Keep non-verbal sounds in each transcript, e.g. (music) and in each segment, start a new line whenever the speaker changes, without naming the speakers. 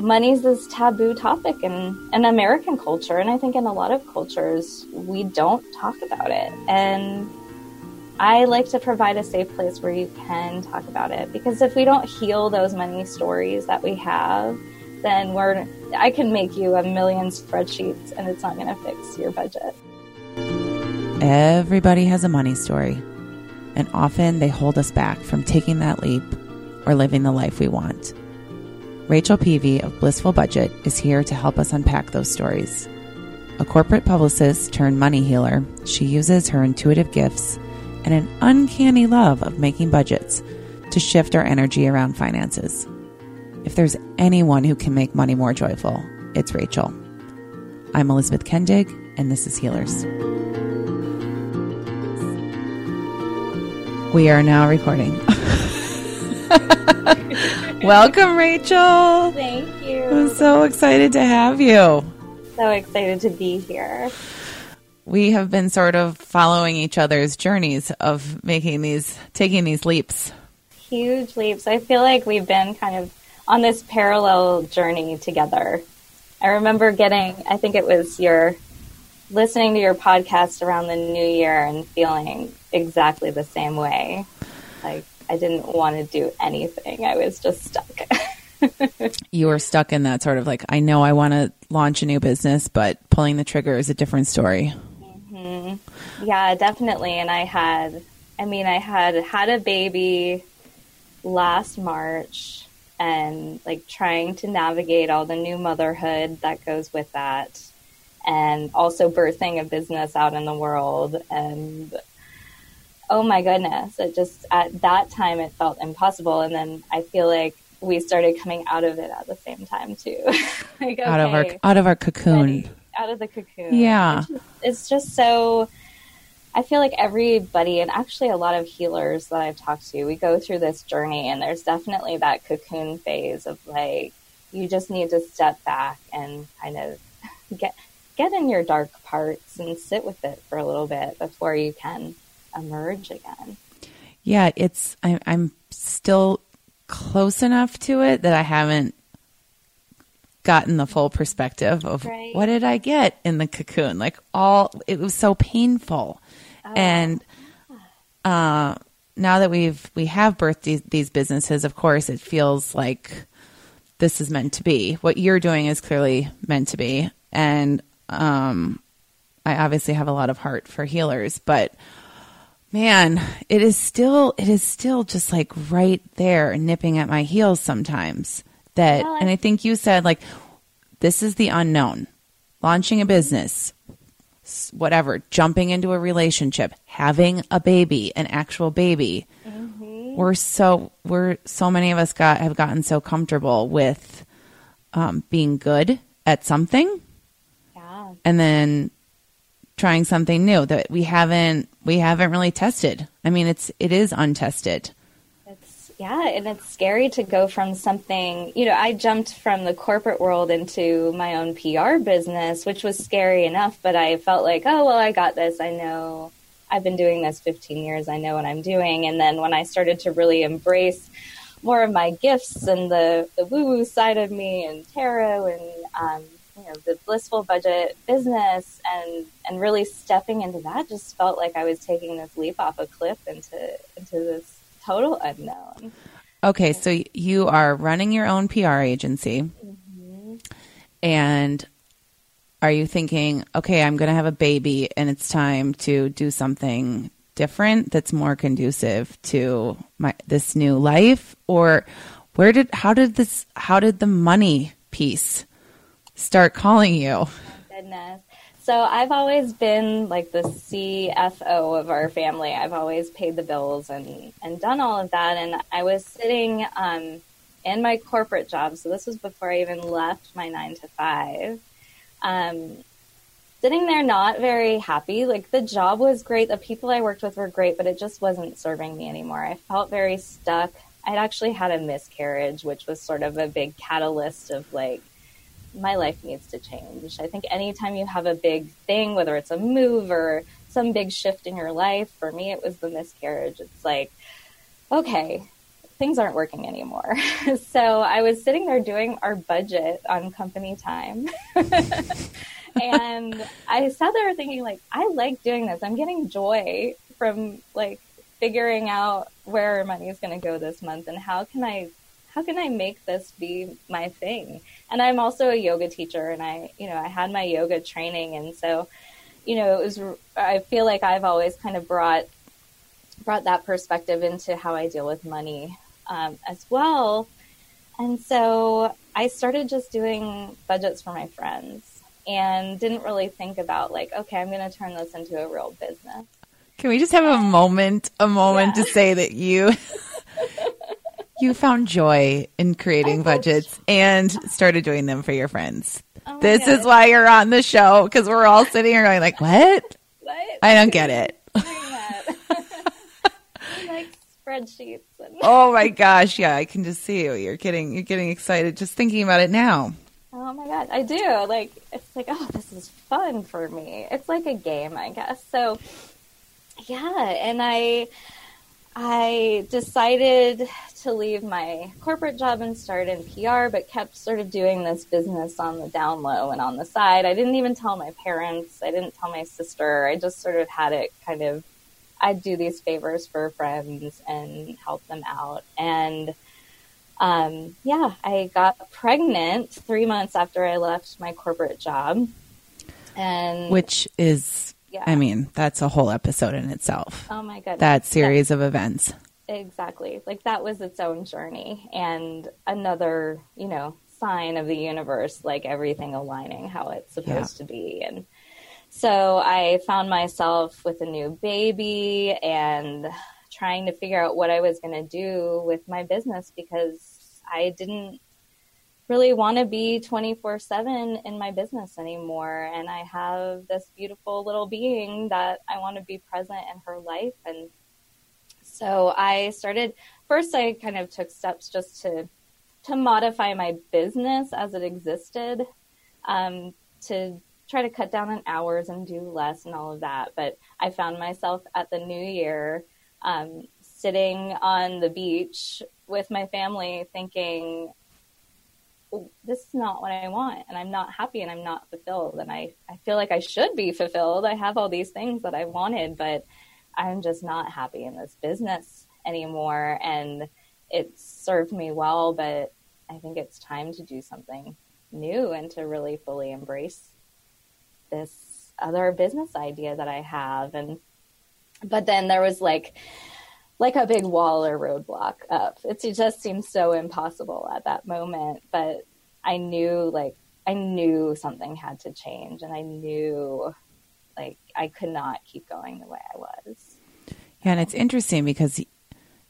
money's this taboo topic in, in American culture. And I think in a lot of cultures, we don't talk about it. And I like to provide a safe place where you can talk about it because if we don't heal those money stories that we have, then we're I can make you a million spreadsheets and it's not going to fix your budget.
Everybody has a money story, and often they hold us back from taking that leap or living the life we want. Rachel Peavy of Blissful Budget is here to help us unpack those stories. A corporate publicist turned money healer, she uses her intuitive gifts and an uncanny love of making budgets to shift our energy around finances. If there's anyone who can make money more joyful, it's Rachel. I'm Elizabeth Kendig, and this is Healers. We are now recording. (laughs) Welcome, Rachel.
Thank you.
I'm so excited to have you.
So excited to be here.
We have been sort of following each other's journeys of making these, taking these leaps.
Huge leaps. I feel like we've been kind of on this parallel journey together. I remember getting, I think it was your listening to your podcast around the new year and feeling exactly the same way. Like I didn't want to do anything. I was just stuck. (laughs)
you were stuck in that sort of like, I know I want to launch a new business, but pulling the trigger is a different story.
Mm-hmm. Yeah, definitely. And I had, I mean, I had had a baby last March and like trying to navigate all the new motherhood that goes with that and also birthing a business out in the world and oh my goodness. It just at that time it felt impossible. And then i feel like we started coming out of it at the same time too. (laughs)
Like, out of our out of our cocoon
out of the cocoon.
Yeah.
It's just, it's just so I feel like everybody, and actually a lot of healers that I've talked to, we go through this journey, and there's definitely that cocoon phase of like, you just need to step back and kind of get get in your dark parts and sit with it for a little bit before you can emerge again.
Yeah, it's I, I'm still close enough to it that I haven't gotten the full perspective of right. what did I get in the cocoon. Like all, it was so painful. And uh, now that we've we have birthed these, these businesses, of course, it feels like this is meant to be. What you're doing is clearly meant to be, and um, I obviously have a lot of heart for healers, but man, it is still it is still just like right there, nipping at my heels sometimes. That, well, and I think you said like this is the unknown. Launching a business, whatever, jumping into a relationship, having a baby, an actual baby. Mm-hmm. We're so we're so many of us got have gotten so comfortable with um, being good at something,
yeah,
and then trying something new that we haven't we haven't really tested. I mean, it's it is untested It's
yeah, and it's scary to go from something, you know, I jumped from the corporate world into my own PR business, which was scary enough, but I felt like, oh, well, I got this. I know I've been doing this 15 years. I know what I'm doing. And then when I started to really embrace more of my gifts and the, the woo woo side of me and tarot and, um, you know, the blissful budget business and, and really stepping into that just felt like I was taking this leap off a cliff into, into this total unknown.
Okay, so you are running your own PR agency. Mm-hmm. And are you thinking, okay, I'm going to have a baby and it's time to do something different that's more conducive to my this new life or where did how did this how did the money piece start calling you?
Goodness. So I've always been like the CFO of our family. I've always paid the bills and, and done all of that. And I was sitting um, in my corporate job. So this was before I even left my nine to five. Um, sitting there not very happy. Like the job was great. The people I worked with were great, but it just wasn't serving me anymore. I felt very stuck. I'd actually had a miscarriage, which was sort of a big catalyst of like, my life needs to change. I think anytime you have a big thing, whether it's a move or some big shift in your life, for me, it was the miscarriage. It's like, okay, things aren't working anymore. (laughs) so I was sitting there doing our budget on company time. (laughs) and I sat there thinking like, I like doing this. I'm getting joy from like figuring out where money is going to go this month and how can I how can I make this be my thing? And I'm also a yoga teacher and I, you know, I had my yoga training and so, you know, it was I feel like I've always kind of brought brought that perspective into how I deal with money um, as well. And so I started just doing budgets for my friends and didn't really think about like, okay, I'm going to turn this into a real business.
Can we just have a moment, a moment yeah. to say that you (laughs) you found joy in creating budgets and started doing them for your friends. Oh this God. is why you're on the show because we're all sitting here going like, "What? What? I don't get it." (laughs)
Like spreadsheets. And
oh my gosh, yeah, I can just see you. You're getting you're getting excited just thinking about it now.
Oh my god, I do. Like it's like, oh, this is fun for me. It's like a game, I guess. So yeah, and I I decided to leave my corporate job and start in PR, but kept sort of doing this business on the down low and on the side. I didn't even tell my parents. I didn't tell my sister. I just sort of had it kind of I'd do these favors for friends and help them out. And um, yeah, I got pregnant three months after I left my corporate job. And
which is, yeah. I mean, that's a whole episode in itself.
Oh my goodness.
That series of events.
Exactly. Like that was its own journey and another, you know, sign of the universe, like everything aligning how it's supposed yeah. to be. And so I found myself with a new baby and trying to figure out what I was going to do with my business because I didn't really want to be 24 7 in my business anymore. And I have this beautiful little being that I want to be present in her life. And so I started, first, I kind of took steps just to, to modify my business as it existed, um, to try to cut down on hours and do less and all of that. But I found myself at the new year um, sitting on the beach with my family thinking, this is not what I want and I'm not happy and I'm not fulfilled and I, I feel like I should be fulfilled. I have all these things that I wanted, but I'm just not happy in this business anymore and it served me well, but I think it's time to do something new and to really fully embrace this other business idea that I have. And, but then there was like, like a big wall or roadblock up. It's, it just seemed so impossible at that moment. But I knew like, I knew something had to change and I knew like I could not keep going the way I was.
Yeah. And it's interesting because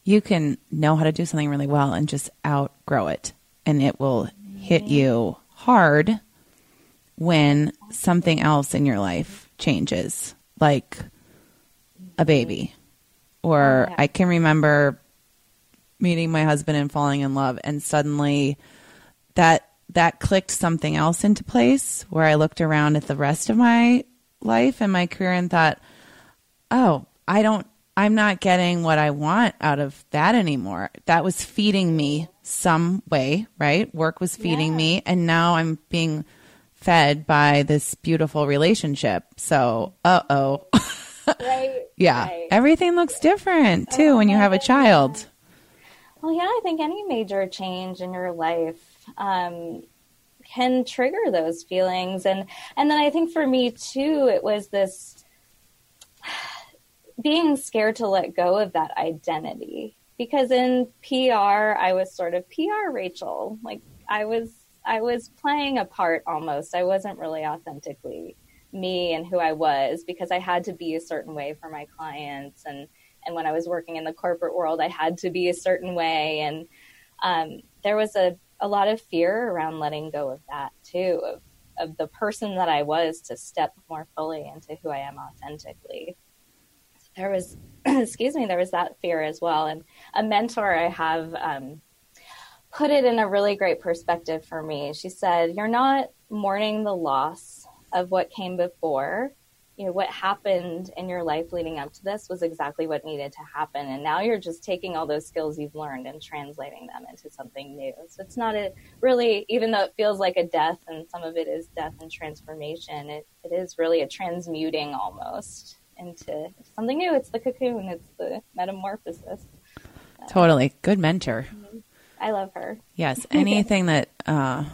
you can know how to do something really well and just outgrow it and it will hit you hard when something else in your life changes, like a baby. Or oh, yeah. I can remember meeting my husband and falling in love and suddenly that that clicked something else into place where I looked around at the rest of my life and my career and thought, "Oh, I don't I'm not getting what I want out of that anymore. That was feeding me some way, right? Work was feeding yeah. me and now I'm being fed by this beautiful relationship. So, uh oh. (laughs) right. yeah. Right. Everything looks different too oh, when you have a child.
Well, yeah, I think any major change in your life um, can trigger those feelings, and and then I think for me too, it was this (sighs) being scared to let go of that identity because in PR I was sort of PR Rachel, like I was I was playing a part almost. I wasn't really authentically me and who I was because I had to be a certain way for my clients and and when I was working in the corporate world I had to be a certain way and um, there was a, a lot of fear around letting go of that too of of the person that I was to step more fully into who I am authentically. There was (clears throat) excuse me, there was that fear as well. And a mentor I have um, put it in a really great perspective for me. She said, You're not mourning the loss of what came before, you know what happened in your life leading up to this was exactly what needed to happen. And now you're just taking all those skills you've learned and translating them into something new. So it's not a really even though it feels like a death and some of it is death and transformation it, it is really a transmuting almost into something new. It's the cocoon. It's the metamorphosis.
Totally. Good mentor.
Mm-hmm. i love her.
Yes. (laughs) Anything that uh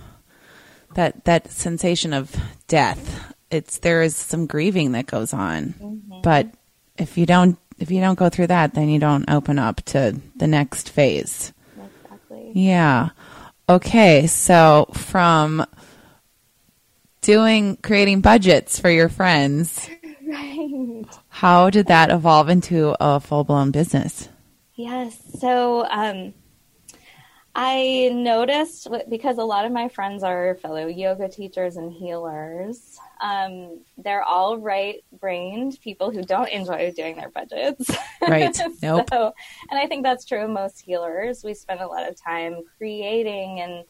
that that sensation of death it's there is some grieving that goes on. Mm-hmm. But if you don't if you don't go through that, then you don't open up to the next phase.
Exactly.
Yeah. Okay, so from doing creating budgets for your friends. (laughs)
right.
How did that evolve into a full-blown business?
Yes. So um I noticed because a lot of my friends are fellow yoga teachers and healers. Um, they're all right brained people who don't enjoy doing their budgets.
Right. (laughs) Nope.
so, and I think that's true of most healers. We spend a lot of time creating and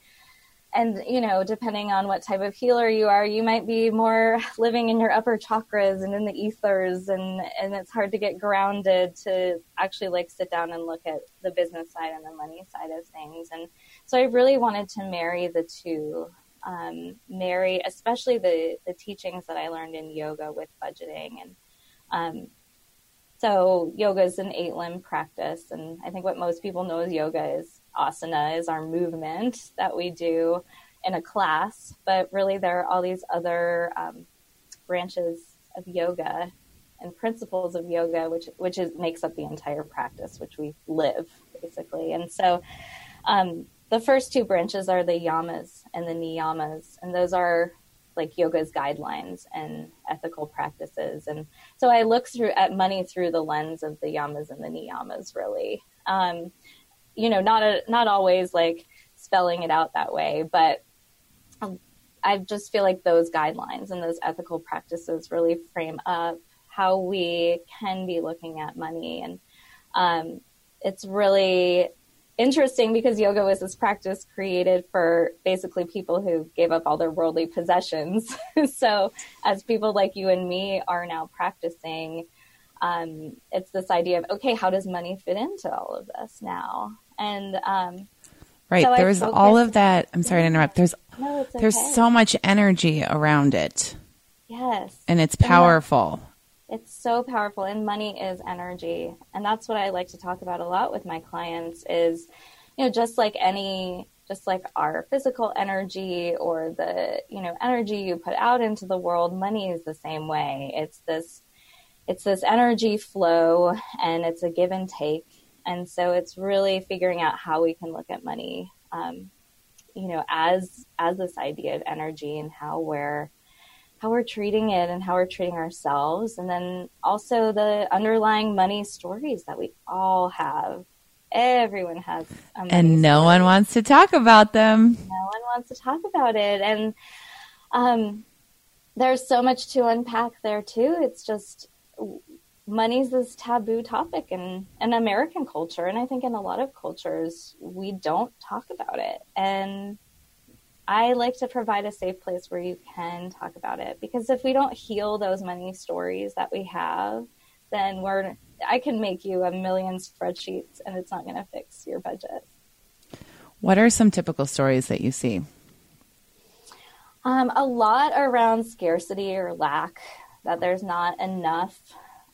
and you know depending on what type of healer you are you might be more living in your upper chakras and in the ethers. And and it's hard to get grounded to actually like sit down and look at the business side and the money side of things. And so i really wanted to marry the two um, marry especially the the teachings that i learned in yoga with budgeting. And um, so yoga is an eight limb practice. And i think what most people know is yoga is asana is our movement that we do in a class, but really there are all these other um, branches of yoga and principles of yoga, which which is, makes up the entire practice, which we live basically. And so, um, the first two branches are the yamas and the niyamas, and those are like yoga's guidelines and ethical practices. And so I look through at money through the lens of the yamas and the niyamas, really. Um, you know, not a, not always like spelling it out that way, but I just feel like those guidelines and those ethical practices really frame up how we can be looking at money. And um, it's really interesting because yoga was this practice created for basically people who gave up all their worldly possessions. (laughs) so, as people like you and me are now practicing, um, it's this idea of okay, how does money fit into all of this now? And um,
right, so there's all of that. I'm sorry to interrupt. There's no, there's okay. so much energy around it.
Yes,
and it's powerful.
It's so powerful, and money is energy, and that's what I like to talk about a lot with my clients. Is you know just like any just like our physical energy or the you know energy you put out into the world money is the same way it's this it's this energy flow and it's a give and take and so it's really figuring out how we can look at money, um, you know, as as this idea of energy and how we're how we're treating it and how we're treating ourselves, and then also the underlying money stories that we all have. Everyone has,
and no story. one wants to talk about them.
No one wants to talk about it, and um, there's so much to unpack there too. It's just money's this taboo topic in, in American culture. And I think in a lot of cultures, we don't talk about it. And I like to provide a safe place where you can talk about it because if we don't heal those money stories that we have, then we're I can make you a million spreadsheets and it's not going to fix your budget.
What are some typical stories that you see?
Um, a lot around scarcity or lack, that there's not enough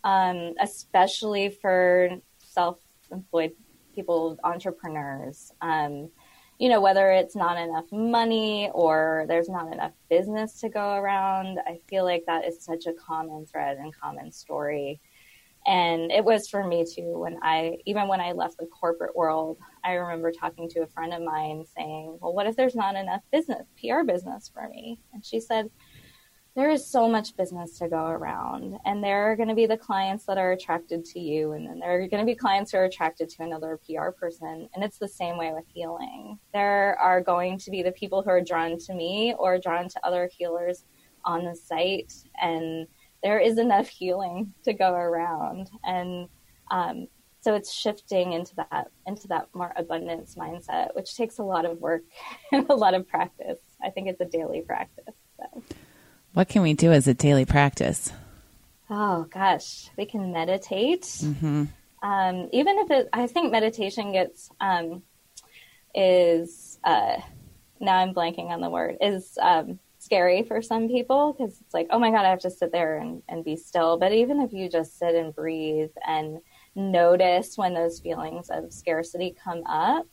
um, especially for self-employed people, entrepreneurs. Um, you know, whether it's not enough money or there's not enough business to go around, I feel like that is such a common thread and common story. And it was for me too when I, even when I left the corporate world, I remember talking to a friend of mine saying, Well, what if there's not enough business, PR business for me? And she said, there is so much business to go around and there are going to be the clients that are attracted to you and then there are going to be clients who are attracted to another pr person and it's the same way with healing there are going to be the people who are drawn to me or drawn to other healers on the site and there is enough healing to go around and um, so it's shifting into that into that more abundance mindset which takes a lot of work (laughs) and a lot of practice i think it's a daily practice so.
What can we do as a daily practice?
Oh gosh, we can meditate. Mm-hmm. Um, even if it, I think meditation gets um, is uh, now I'm blanking on the word is um, scary for some people because it's like oh my god I have to sit there and, and be still. But even if you just sit and breathe and notice when those feelings of scarcity come up,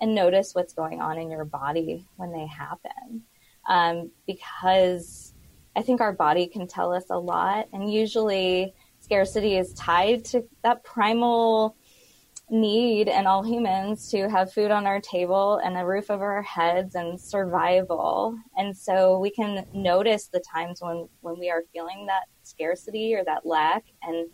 and notice what's going on in your body when they happen, um, because I think our body can tell us a lot, and usually scarcity is tied to that primal need in all humans to have food on our table and a roof over our heads and survival. And so we can notice the times when, when we are feeling that scarcity or that lack and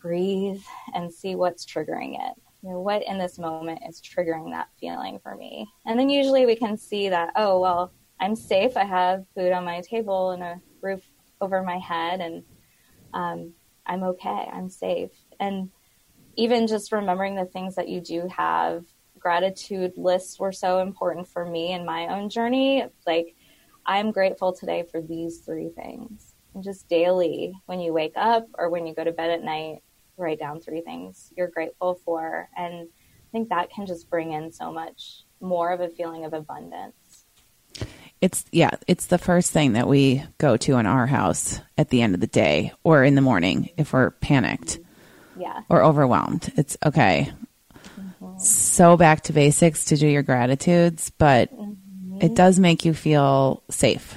breathe and see what's triggering it. You know, what in this moment is triggering that feeling for me? And then usually we can see that, oh, well, I'm safe. I have food on my table and a roof over my head and um, I'm okay, I'm safe. And even just remembering the things that you do have, gratitude lists were so important for me in my own journey. Like, I'm grateful today for these three things. And just daily, when you wake up or when you go to bed at night, write down three things you're grateful for. And I think that can just bring in so much more of a feeling of abundance.
It's yeah, it's the first thing that we go to in our house at the end of the day or in the morning if we're panicked.
Yeah.
Or overwhelmed. It's okay. Mm-hmm. So back to basics to do your gratitudes, but mm-hmm. it does make you feel safe.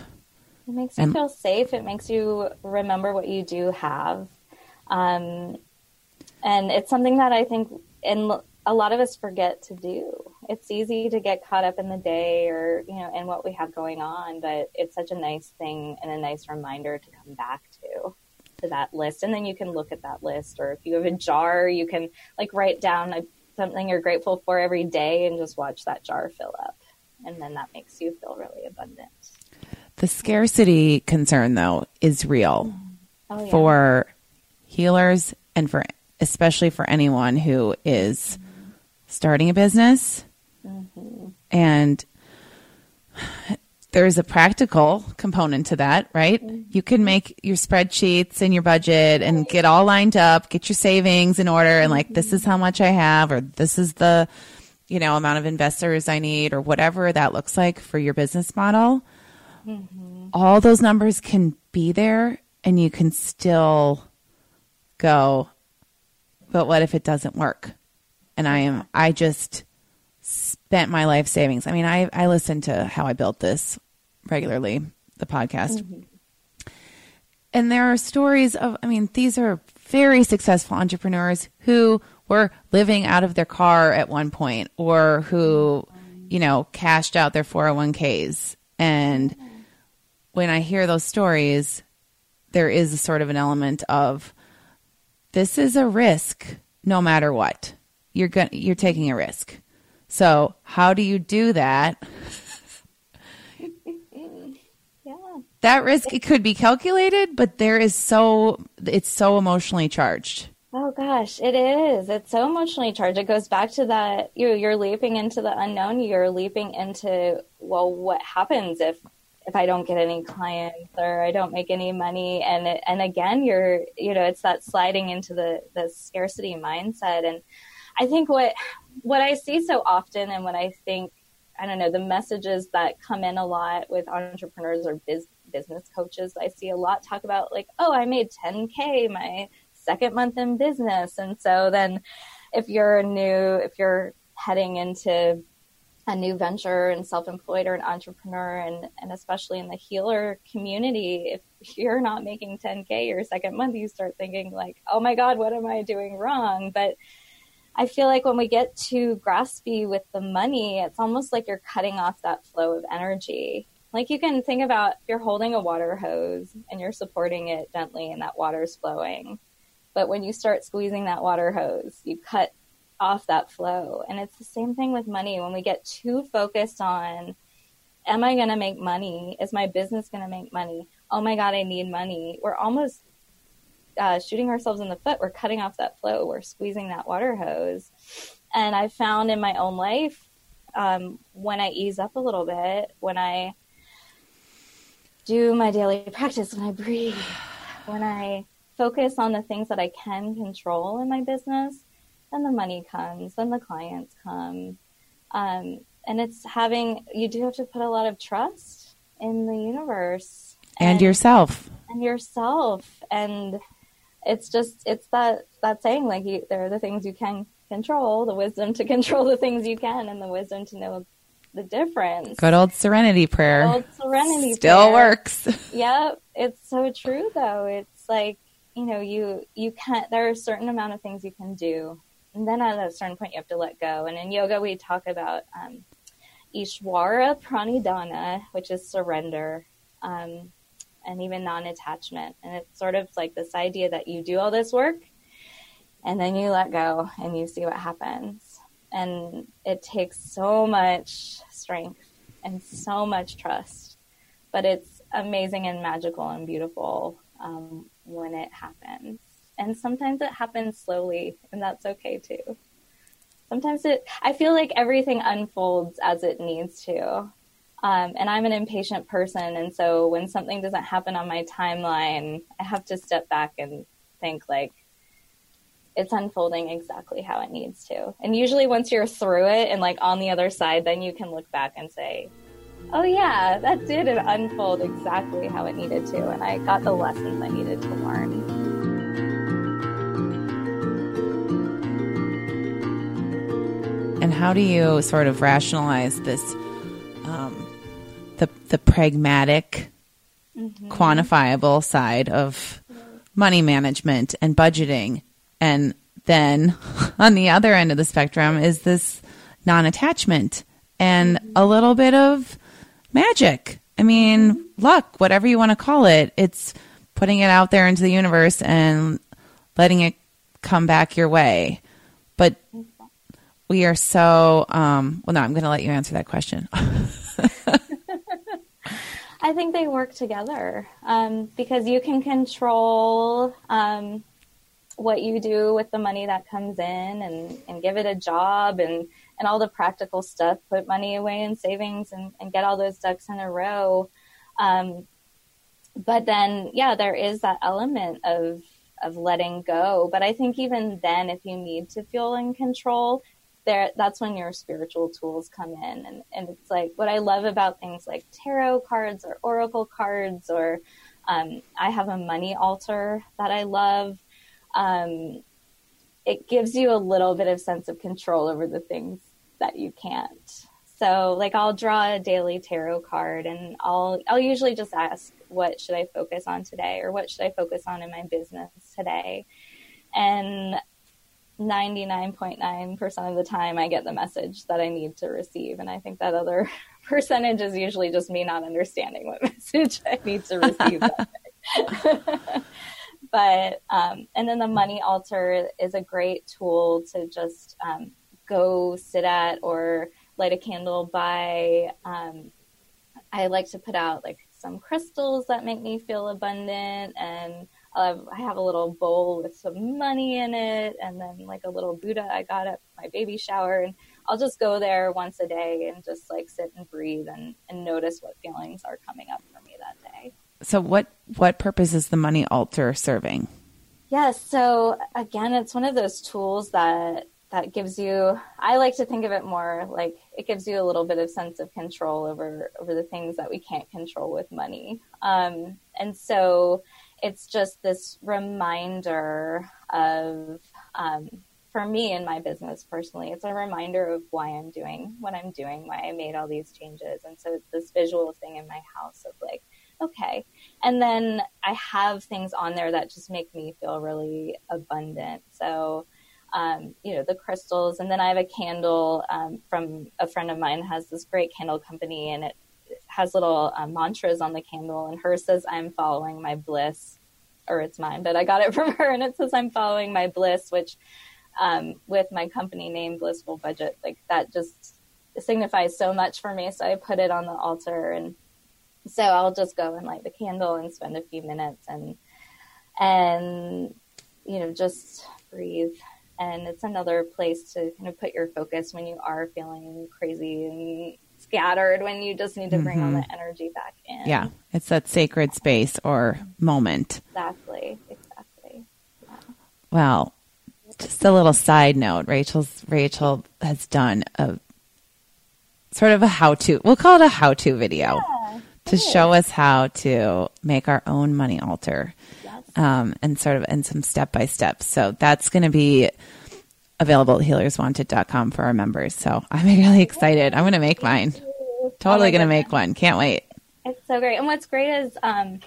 It makes you and, feel safe. It makes you remember what you do have. Um, and it's something that I think in a lot of us forget to do. It's easy to get caught up in the day or, you know, in what we have going on, but it's such a nice thing and a nice reminder to come back to to that list. And then you can look at that list or if you have a jar, you can like write down a, something you're grateful for every day and just watch that jar fill up. And then that makes you feel really abundant.
The scarcity concern though is real mm-hmm. oh, yeah. for healers and for especially for anyone who is mm-hmm. starting a business. Mm-hmm. And there's a practical component to that, right? You can make your spreadsheets and your budget and get all lined up, get your savings in order, and like, this is how much I have, or this is the, you know, amount of investors I need, or whatever that looks like for your business model. Mm-hmm. All those numbers can be there, and you can still go, but what if it doesn't work? and I am I just spent my life savings. I mean, I I listen to how I built this regularly, the podcast. Mm-hmm. And there are stories of I mean, these are very successful entrepreneurs who were living out of their car at one point or who, you know, cashed out their 401ks. And when I hear those stories, there is a sort of an element of this is a risk no matter what you're going you're taking a risk. So, how do you do that? (laughs) yeah. That risk it could be calculated, but there is so it's so emotionally charged.
Oh gosh, it is. It's so emotionally charged. It goes back to that you you're leaping into the unknown. You're leaping into well, what happens if if I don't get any clients or I don't make any money and it, and again you're you know it's that sliding into the the scarcity mindset and I think what what I see so often and what I think I don't know the messages that come in a lot with entrepreneurs or biz, business coaches I see a lot talk about like oh I made 10k my second month in business. And so then if you're new if you're heading into a new venture and self-employed or an entrepreneur and, and especially in the healer community if you're not making 10k your second month you start thinking like oh my god what am i doing wrong? But I feel like when we get too graspy with the money, it's almost like you're cutting off that flow of energy. Like you can think about you're holding a water hose and you're supporting it gently and that water's flowing. But when you start squeezing that water hose, you cut off that flow. And it's the same thing with money. When we get too focused on, am I going to make money? Is my business going to make money? Oh my God, I need money. We're almost uh, shooting ourselves in the foot. We're cutting off that flow. We're squeezing that water hose. And I found in my own life, um, when I ease up a little bit, when I do my daily practice, when I breathe, when I focus on the things that I can control in my business, then the money comes, then the clients come. Um, and it's having, you do have to put a lot of trust in the universe
and, and yourself.
And yourself. And it's just, it's that, that saying, like, you, there are the things you can control, the wisdom to (laughs) control the things you can, and the wisdom to know the difference.
Good old serenity prayer.
Good old serenity
Still
prayer.
works. (laughs)
yep. It's so true though. It's like, you know, you you can't there are a certain amount of things you can do. And then at a certain point you have to let go. And in yoga we talk about um, Ishvara Pranidhana, which is surrender. Um, and even non-attachment. And it's sort of like this idea that you do all this work and then you let go and you see what happens. And it takes so much strength and so much trust, but it's amazing and magical and beautiful um, when it happens. And sometimes it happens slowly, and that's okay too. Sometimes it, I feel like everything unfolds as it needs to. Um, and I'm an impatient person. And so when something doesn't happen on my timeline, I have to step back and think, like, it's unfolding exactly how it needs to. And usually, once you're through it and like on the other side, then you can look back and say, oh, yeah, that did unfold exactly how it needed to. And I got the lessons I needed to learn.
And how do you sort of rationalize this, the pragmatic, mm-hmm. quantifiable side of money management and budgeting and then (laughs) on the other end of the spectrum is this non attachment and a little bit of magic. I mean, luck, whatever you want to call it. It's putting it out there into the universe and letting it come back your way. But we are so, um, well, no, I'm going to let you answer that question. (laughs) (laughs)
I think they work together um, because you can control um, what you do with the money that comes in and, and give it a job and, and all the practical stuff, put money away in savings and, and get all those ducks in a row. Um, but then, yeah, there is that element of, of letting go. But I think even then, if you need to feel in control, there, that's when your spiritual tools come in. And, and it's like what I love about things like tarot cards or oracle cards, or um, I have a money altar that I love um, it gives you a little bit of sense of control over the things that you can't. So, like, I'll draw a daily tarot card, and I'll I'll usually just ask, "What should I focus on today?" or "What should I focus on in my business today?" And 99.9% of the time, I get the message that I need to receive, and I think that other (laughs) percentage is usually just me not understanding what (laughs) message I need to receive. (laughs) but um, and then the money altar is a great tool to just um, go sit at or light a candle by. Um, I like to put out like some crystals that make me feel abundant, and have, I have a little bowl with some money in it, and then like a little Buddha I got at my baby shower, and I'll just go there once a day and just like sit and breathe and, and notice what feelings are coming up for me that day.
So what what purpose is the money altar serving?
Yes, so again, it's one of those tools that that gives you I like to think of it more like it gives you a little bit of sense of control over over the things that we can't control with money. Um, and so it's just this reminder of um, for me in my business personally, it's a reminder of why I'm doing what I'm doing, why I made all these changes. And so it's this visual thing in my house of like, okay. And then I have things on there that just make me feel really abundant. So, um, you know, the crystals, and then I have a candle um, from a friend of mine has this great candle company, and it has little uh, mantras on the candle, and hers says, "I'm following my bliss," or it's mine, but I got it (laughs) from her, and it says, "I'm following my bliss," which um, with my company name, Blissful Budget, like that just signifies so much for me. So I put it on the altar and so I'll just go and light the candle and spend a few minutes and and you know just breathe. And it's another place to kind of put your focus when you are feeling crazy and scattered when you just need to bring mm-hmm. all the energy back in.
Yeah, it's that sacred space or moment.
Exactly, exactly.
well, just a little side note. Rachel's Rachel has done a sort of a how-to. We'll call it a how-to video
Yeah,
to
good.
show us how to make our own money altar,
Yes.
um, and sort of and some step by step. So that's going to be available at healerswanted.com for our members. So I'm (laughs) really excited. I'm going to make mine. Totally
Oh
going to make one. Can't wait.
It's so great. And what's great is um,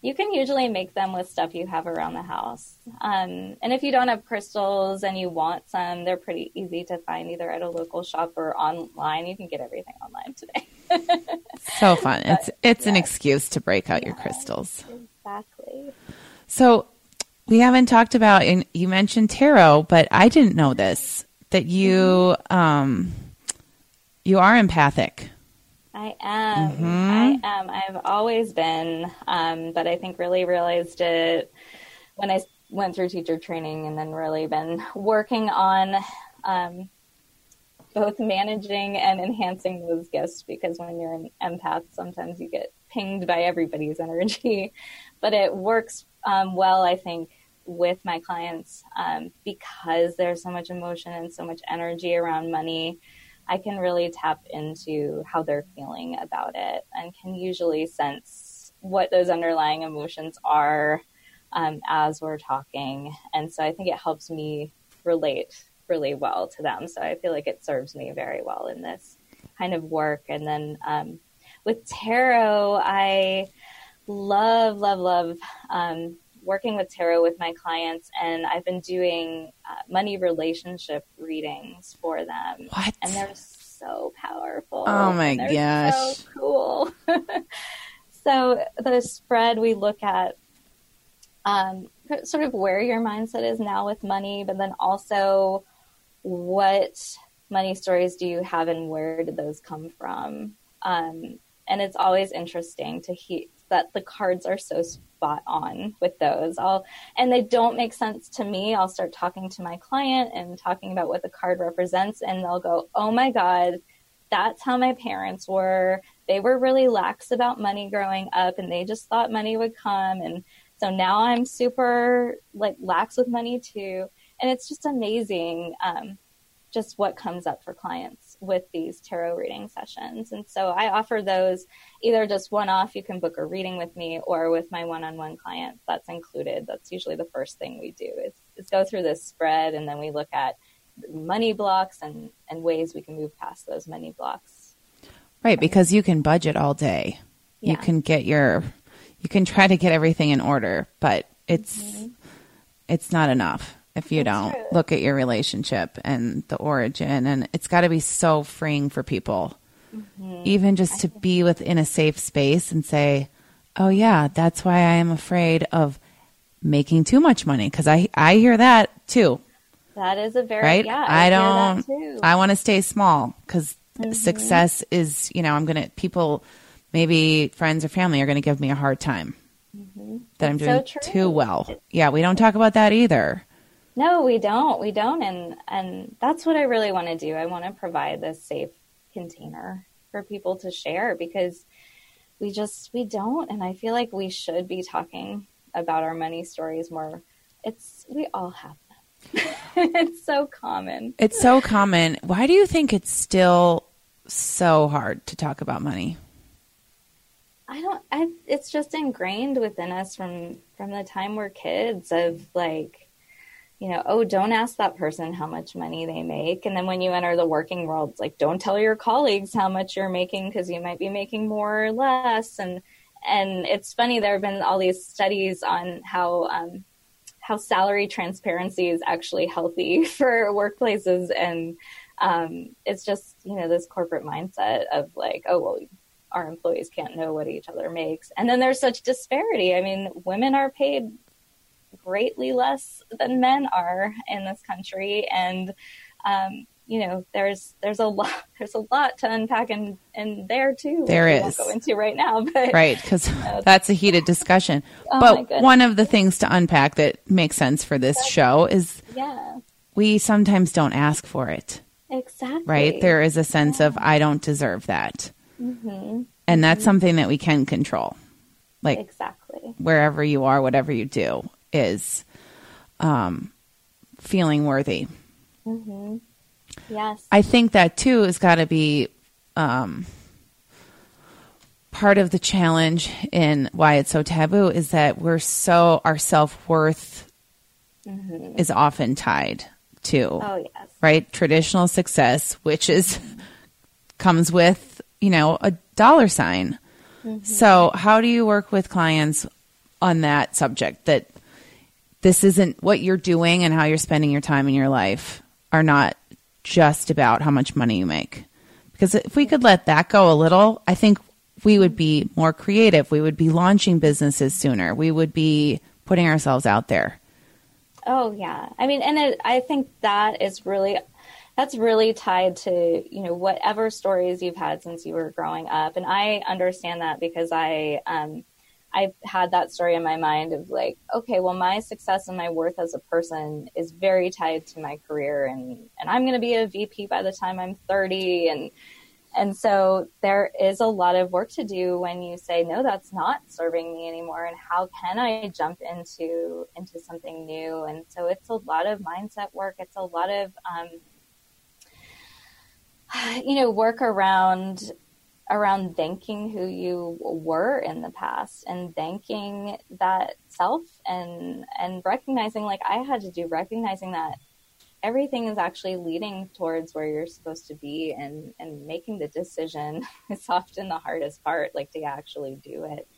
you can usually make them with stuff you have around the house. Um, and if you don't have crystals and you want some, they're pretty easy to find either at a local shop or online. You can get everything online today. (laughs)
So fun. It's it's an excuse to break out your crystals.
exactly.
So we haven't talked about and you mentioned tarot, but I didn't know this that you um you are empathic.
I am. I am. I've always been, um, but I think really realized it when I went through teacher training and then really been working on um, both managing and enhancing those gifts because when you're an empath, sometimes you get pinged by everybody's (laughs) energy. But it works um, well, I think, with my clients um, because there's so much emotion and so much energy around money. I can really tap into how they're feeling about it and can usually sense what those underlying emotions are um, as we're talking. And so I think it helps me relate really well to them. So I feel like it serves me very well in this kind of work. And then um, with tarot, I love, love, love um, working with tarot with my clients. And I've been doing uh, money relationship readings for them.
What?
And they're so powerful.
Oh my gosh.
So cool. (laughs) so the spread we look at um, sort of where your mindset is now with money, but then also what money stories do you have and where did those come from? Um, and it's always interesting to hear that the cards are so spot on with those. I'll and they don't make sense to me. I'll start talking to my client and talking about what the card represents, and they'll go, "Oh my god, that's how my parents were. They were really lax about money growing up, and they just thought money would come, and so now I'm super like lax with money too." And it's just amazing. Um, just what comes up for clients with these tarot reading sessions. And so I offer those either just one off, you can book a reading with me, or with my one on one clients. That's included. That's usually the first thing we do is, is go through this spread and then we look at money blocks and, and ways we can move past those money blocks.
Right, because you can budget all day.
Yeah.
You can get your you can try to get everything in order, but it's mm-hmm. it's not enough if you
That's
don't
true.
look at your relationship and the origin and it's got to be so freeing for people.
Mm-hmm.
Even just to be within a safe space and say, "Oh yeah, that's why I am afraid of making too much money because I I hear that too."
That is a very,
right?
yeah,
I,
hear
don't.
Mm-hmm.
I want to stay small because success is, you know, I'm gonna people, maybe friends or family are gonna give me a hard time that I'm doing
Mm-hmm. so
too well. Yeah, we don't talk about that either.
No, we don't. We don't. And and that's what I really want to do. I want to provide this safe container for people to share because we just we don't and I feel like we should be talking about our money stories more. It's we all have them. (laughs) it's so common.
It's so common. Why do you think it's still so hard to talk about money?
I don't I it's just ingrained within us from from the time we're kids of like you know, oh, don't ask that person how much money they make. And then when you enter the working world, like, don't tell your colleagues how much you're making because you might be making more or less. And and it's funny there have been all these studies on how um, how salary transparency is actually healthy (laughs) for workplaces, and um, it's just you know this corporate mindset of like, oh well, our employees can't know what each other makes, and then there's such disparity. I mean, women are paid greatly less than men are in this country, and um, you know, there's there's a lot (laughs) there's a lot to unpack in in there too.
There is.
go into right now, (laughs) but
Right, because (laughs) that's a heated discussion.
Oh,
but one of the things to unpack that makes sense for this show is
yeah,
we sometimes don't ask for it.
exactly.
right? There is a sense of I don't deserve that.
Mm-hmm.
And that's something that we can control. Like
exactly.
wherever you are, whatever you do is um feeling worthy.
Mm-hmm. Yes.
I think that too has got to be um, part of the challenge in why it's so taboo is that we're so, our self worth mm-hmm. is often tied to,
oh, yes.
right? Traditional success, which is, comes with, you know, a dollar sign. Mm-hmm. So, how do you work with clients on that subject that this isn't what you're doing and how you're spending your time in your life are not just about how much money you make. Because if we could let that go a little, I think we would be more creative. We would be launching businesses sooner. We would be putting ourselves out there.
Oh yeah. I mean, and it, I think that is really that's really tied to, you know, whatever stories you've had since you were growing up. And I understand that because I um I've had that story in my mind of like, okay, well, my success and my worth as a person is very tied to my career, and and I'm going to be a VP by the time I'm 30, and and so there is a lot of work to do when you say, no, that's not serving me anymore, and how can I jump into into something new? And so it's a lot of mindset work. It's a lot of um, (sighs) you know work around around thanking who you were in the past and thanking that self and and recognizing like I had to do recognizing that everything is actually leading towards where you're supposed to be and and making the decision (laughs) is often the hardest part like to actually do it.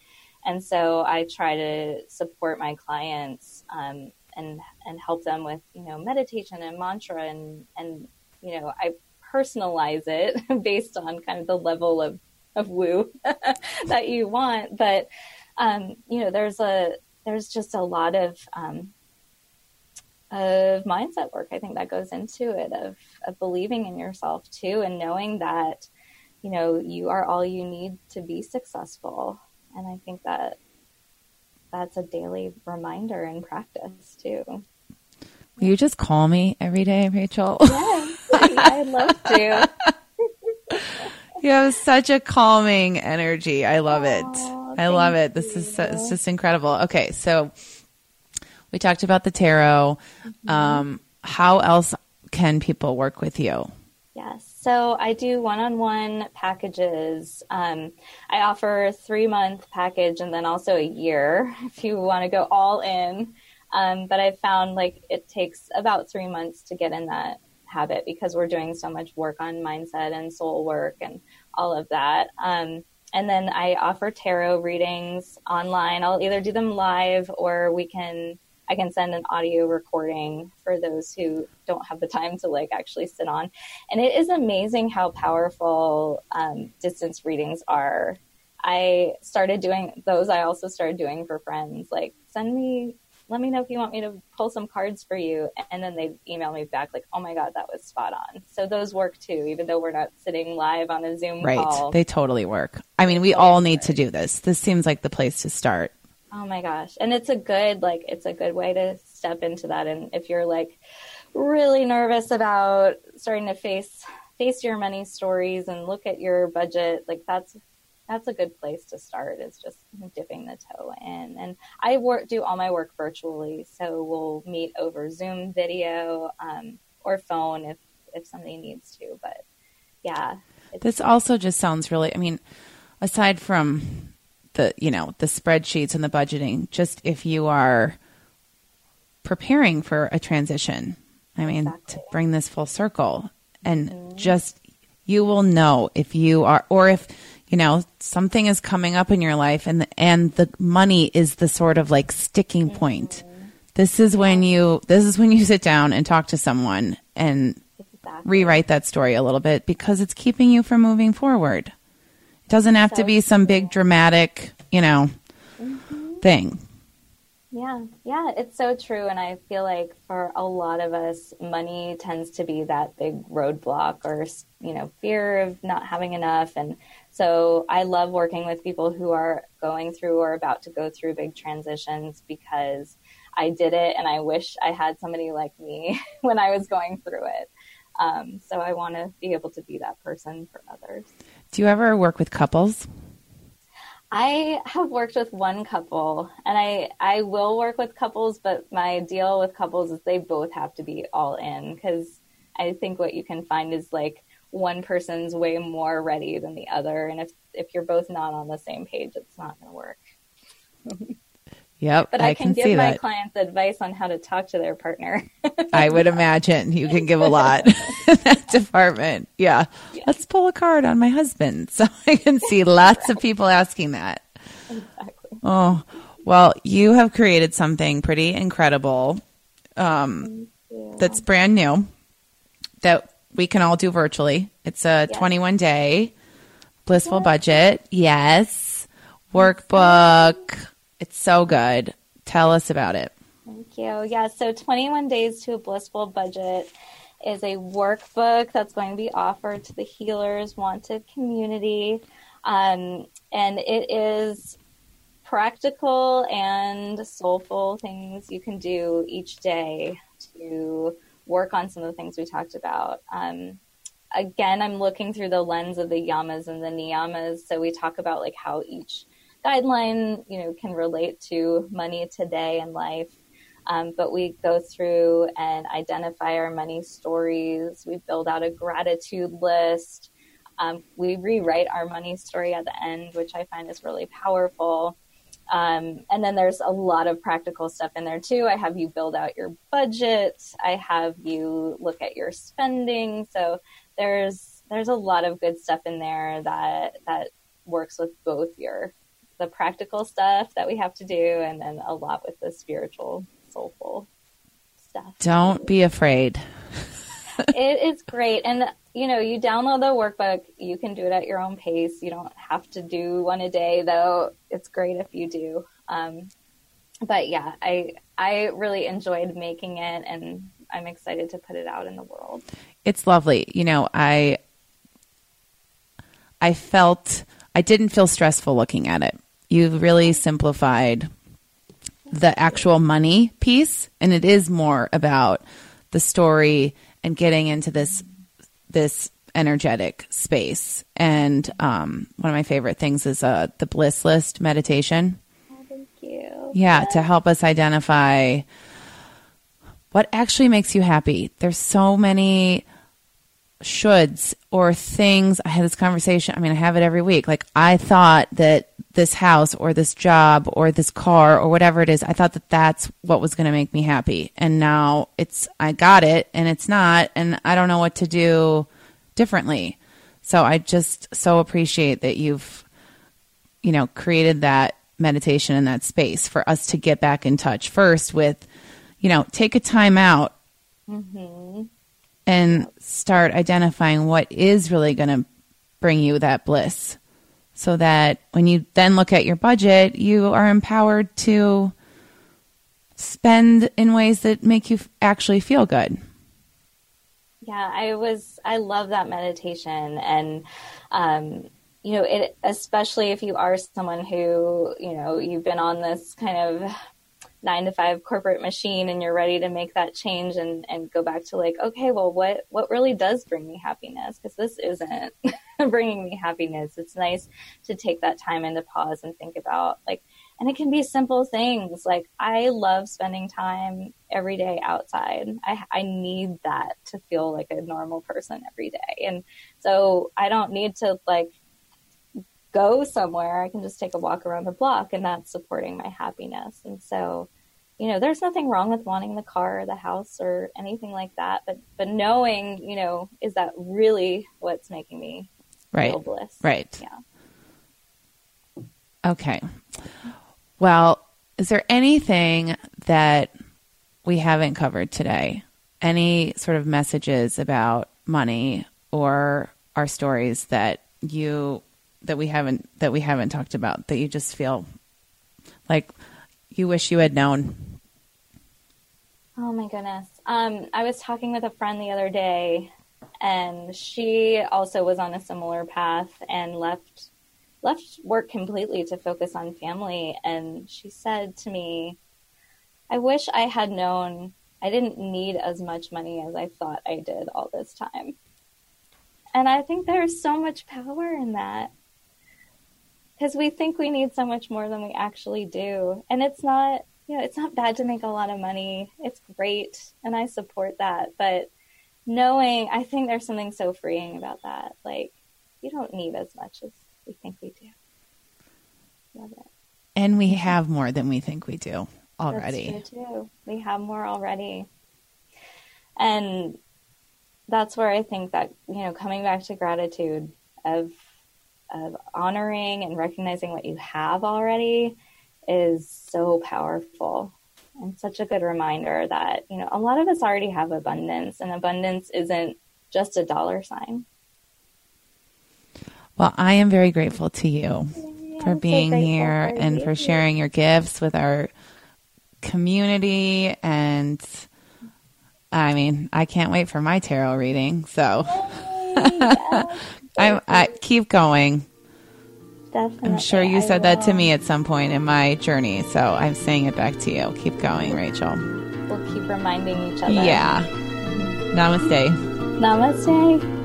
And so I try to support my clients um, and and help them with you know meditation and mantra and and you know I personalize it (laughs) based on kind of the level of of woo (laughs) that you want. But um, you know, there's a there's just a lot of um, of mindset work. I think that goes into it of of believing in yourself too, and knowing that you know you are all you need to be successful. And I think that that's a daily reminder and practice too.
Will you just call me every day, Rachel?
Yes, (laughs) I'd love to.
you have such a calming energy. I love it. I love it. This you. is so, it's just incredible. Okay, so we talked about the tarot. Mm-hmm. Um, how else can people work with you?
Yes. So I do one-on-one packages. Um, I offer a three-month package and then also a year (laughs) if you want to go all in. Um, but I've found like it takes about three months to get in that habit because we're doing so much work on mindset and soul work and all of that. Um, and then I offer tarot readings online. I'll either do them live or we can I can send an audio recording for those who don't have the time to like actually sit on. And it is amazing how powerful um, distance readings are. I started doing those. I also started doing for friends. Like, send me let me know if you want me to pull some cards for you. And then they email me back like, oh my God, that was spot on. So those work too, even though we're not sitting live on a Zoom
right.
call.
They totally work. I mean, we all need to do this. This seems like the place to start.
Oh my gosh. And it's a good, like, it's a good way to step into that. And if you're like really nervous about starting to face, face your money stories and look at your budget, like that's that's a good place to start is just dipping the toe in and i work do all my work virtually so we'll meet over zoom video um, or phone if if somebody needs to but yeah
this also just sounds really i mean aside from the you know the spreadsheets and the budgeting just if you are preparing for a transition i mean exactly. to bring this full circle and mm-hmm. just you will know if you are or if you know something is coming up in your life and the, and the money is the sort of like sticking point. This is when you this is when you sit down and talk to someone and rewrite that story a little bit because it's keeping you from moving forward. It doesn't have to be some big dramatic you know mm-hmm. thing
yeah, yeah, it's so true. And I feel like for a lot of us, money tends to be that big roadblock or, you know, fear of not having enough. And so I love working with people who are going through or about to go through big transitions because I did it and I wish I had somebody like me (laughs) when I was going through it. Um, so I want to be able to be that person for others.
Do you ever work with couples?
I have worked with one couple and I, I will work with couples, but my deal with couples is they both have to be all in because I think what you can find is like one person's way more ready than the other. And if, if you're both not on the same page, it's not going to work. (laughs)
Yep.
But I, I can, can, give my that. clients advice on how to talk to their partner. (laughs)
I would imagine you can give a lot (laughs) in that department. Yeah. yeah. Let's pull a card on my husband. (laughs) So I can see lots of people asking that. Exactly. Oh, well, you have created something pretty incredible um, that's brand new that we can all do virtually. It's a yes. 21 day blissful budget. Yes. Workbook it's so good. Tell us about it.
Thank you. Yeah, so 21 Days to a Blissful Budget is a workbook that's going to be offered to the Healers Wanted community. Um, and it is practical and soulful things you can do each day to work on some of the things we talked about. Um, again, I'm looking through the lens of the yamas and the niyamas. So we talk about like how each guideline, you know, can relate to money today in life. Um, but we go through and identify our money stories. We build out a gratitude list. Um, we rewrite our money story at the end, which I find is really powerful. Um, and then there's a lot of practical stuff in there too. I have you build out your budget. I have you look at your spending. So there's there's a lot of good stuff in there that that works with both your the practical stuff that we have to do, and then a lot with the spiritual, soulful stuff.
Don't be afraid. (laughs)
it is great. And, you know, you download the workbook, you can do it at your own pace. You don't have to do one a day, though it's great if you do. Um, but yeah, I I really enjoyed making it and I'm excited to put it out in the world.
It's lovely. You know, I I felt I didn't feel stressful looking at it you've really simplified the actual money piece and it is more about the story and getting into this this energetic space. And um, one of my favorite things is uh, the bliss list meditation.
Oh, thank you.
Yeah to help us identify what actually makes you happy. There's so many shoulds or things. I had this conversation. I mean, I have it every week. Like, I thought that this house or this job or this car or whatever it is, I thought that that's what was going to make me happy. And now it's, I got it and it's not. And I don't know what to do differently. So I just so appreciate that you've, you know, created that meditation in that space for us to get back in touch first with, you know, take a time out. Mm-hmm and start identifying what is really going to bring you that bliss so that when you then look at your budget, you are empowered to spend in ways that make you actually feel good.
Yeah, I was, I love that meditation. And, um, you know, it, especially if you are someone who, you know, you've been on this kind of nine to five corporate machine and you're ready to make that change and, and go back to like, okay, well, what, what really does bring me happiness? Because this isn't (laughs) bringing me happiness. It's nice to take that time and to pause and think about like, and it can be simple things. Like I love spending time every day outside. I, I need that to feel like a normal person every day. And so I don't need to like go somewhere, I can just take a walk around the block and that's supporting my happiness. And so, you know, there's nothing wrong with wanting the car or the house or anything like that, but but knowing, you know, is that really what's making me
right.
feel bliss?
Right.
Yeah.
Okay. Well, is there anything that we haven't covered today? Any sort of messages about money or our stories that you that we haven't that we haven't talked about that you just feel like you wish you had known?
Oh my goodness. Um, I was talking with a friend the other day, and she also was on a similar path and left left work completely to focus on family. And she said to me, "I wish I had known I didn't need as much money as I thought I did all this time." And I think there's so much power in that because we think we need so much more than we actually do. And it's not, you know, it's not bad to make a lot of money. It's great. And I support that. But knowing, I think there's something so freeing about that. Like, you don't need as much as we think we do.
Love it. And we have more than we think we do already.
Too. We have more already. And that's where I think that, you know, coming back to gratitude of of honoring and recognizing what you have already is so powerful and such a good reminder that you know a lot of us already have abundance and abundance isn't just a dollar sign.
Well i am very grateful to you yeah, for being so here for and for sharing your gifts with our community. And i mean i can't wait for my tarot reading so (laughs) I, I keep going.
Definitely.
I'm sure you said that to me at some point in my journey, so I'm saying it back to you. Keep going, Rachel.
We'll keep reminding each other.
Yeah. Mm-hmm. Namaste.
Namaste.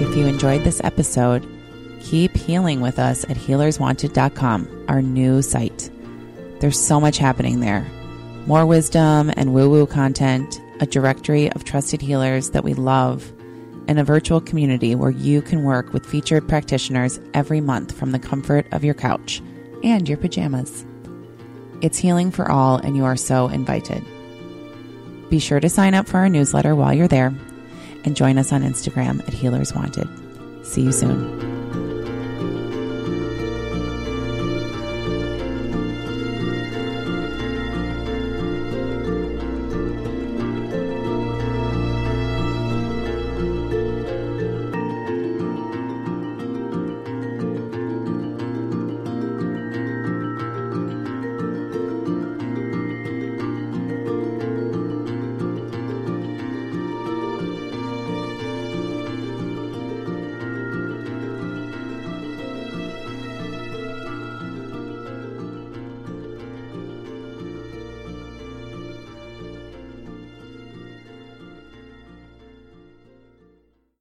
If you enjoyed this episode, keep healing with us at healerswanted.com, our new site. There's so much happening there more wisdom and woo woo content, a directory of trusted healers that we love and a virtual community where you can work with featured practitioners every month from the comfort of your couch and your pajamas. It's healing for all, and you are so invited. Be sure to sign up for our newsletter while you're there and join us on Instagram at Healers Wanted. See you soon.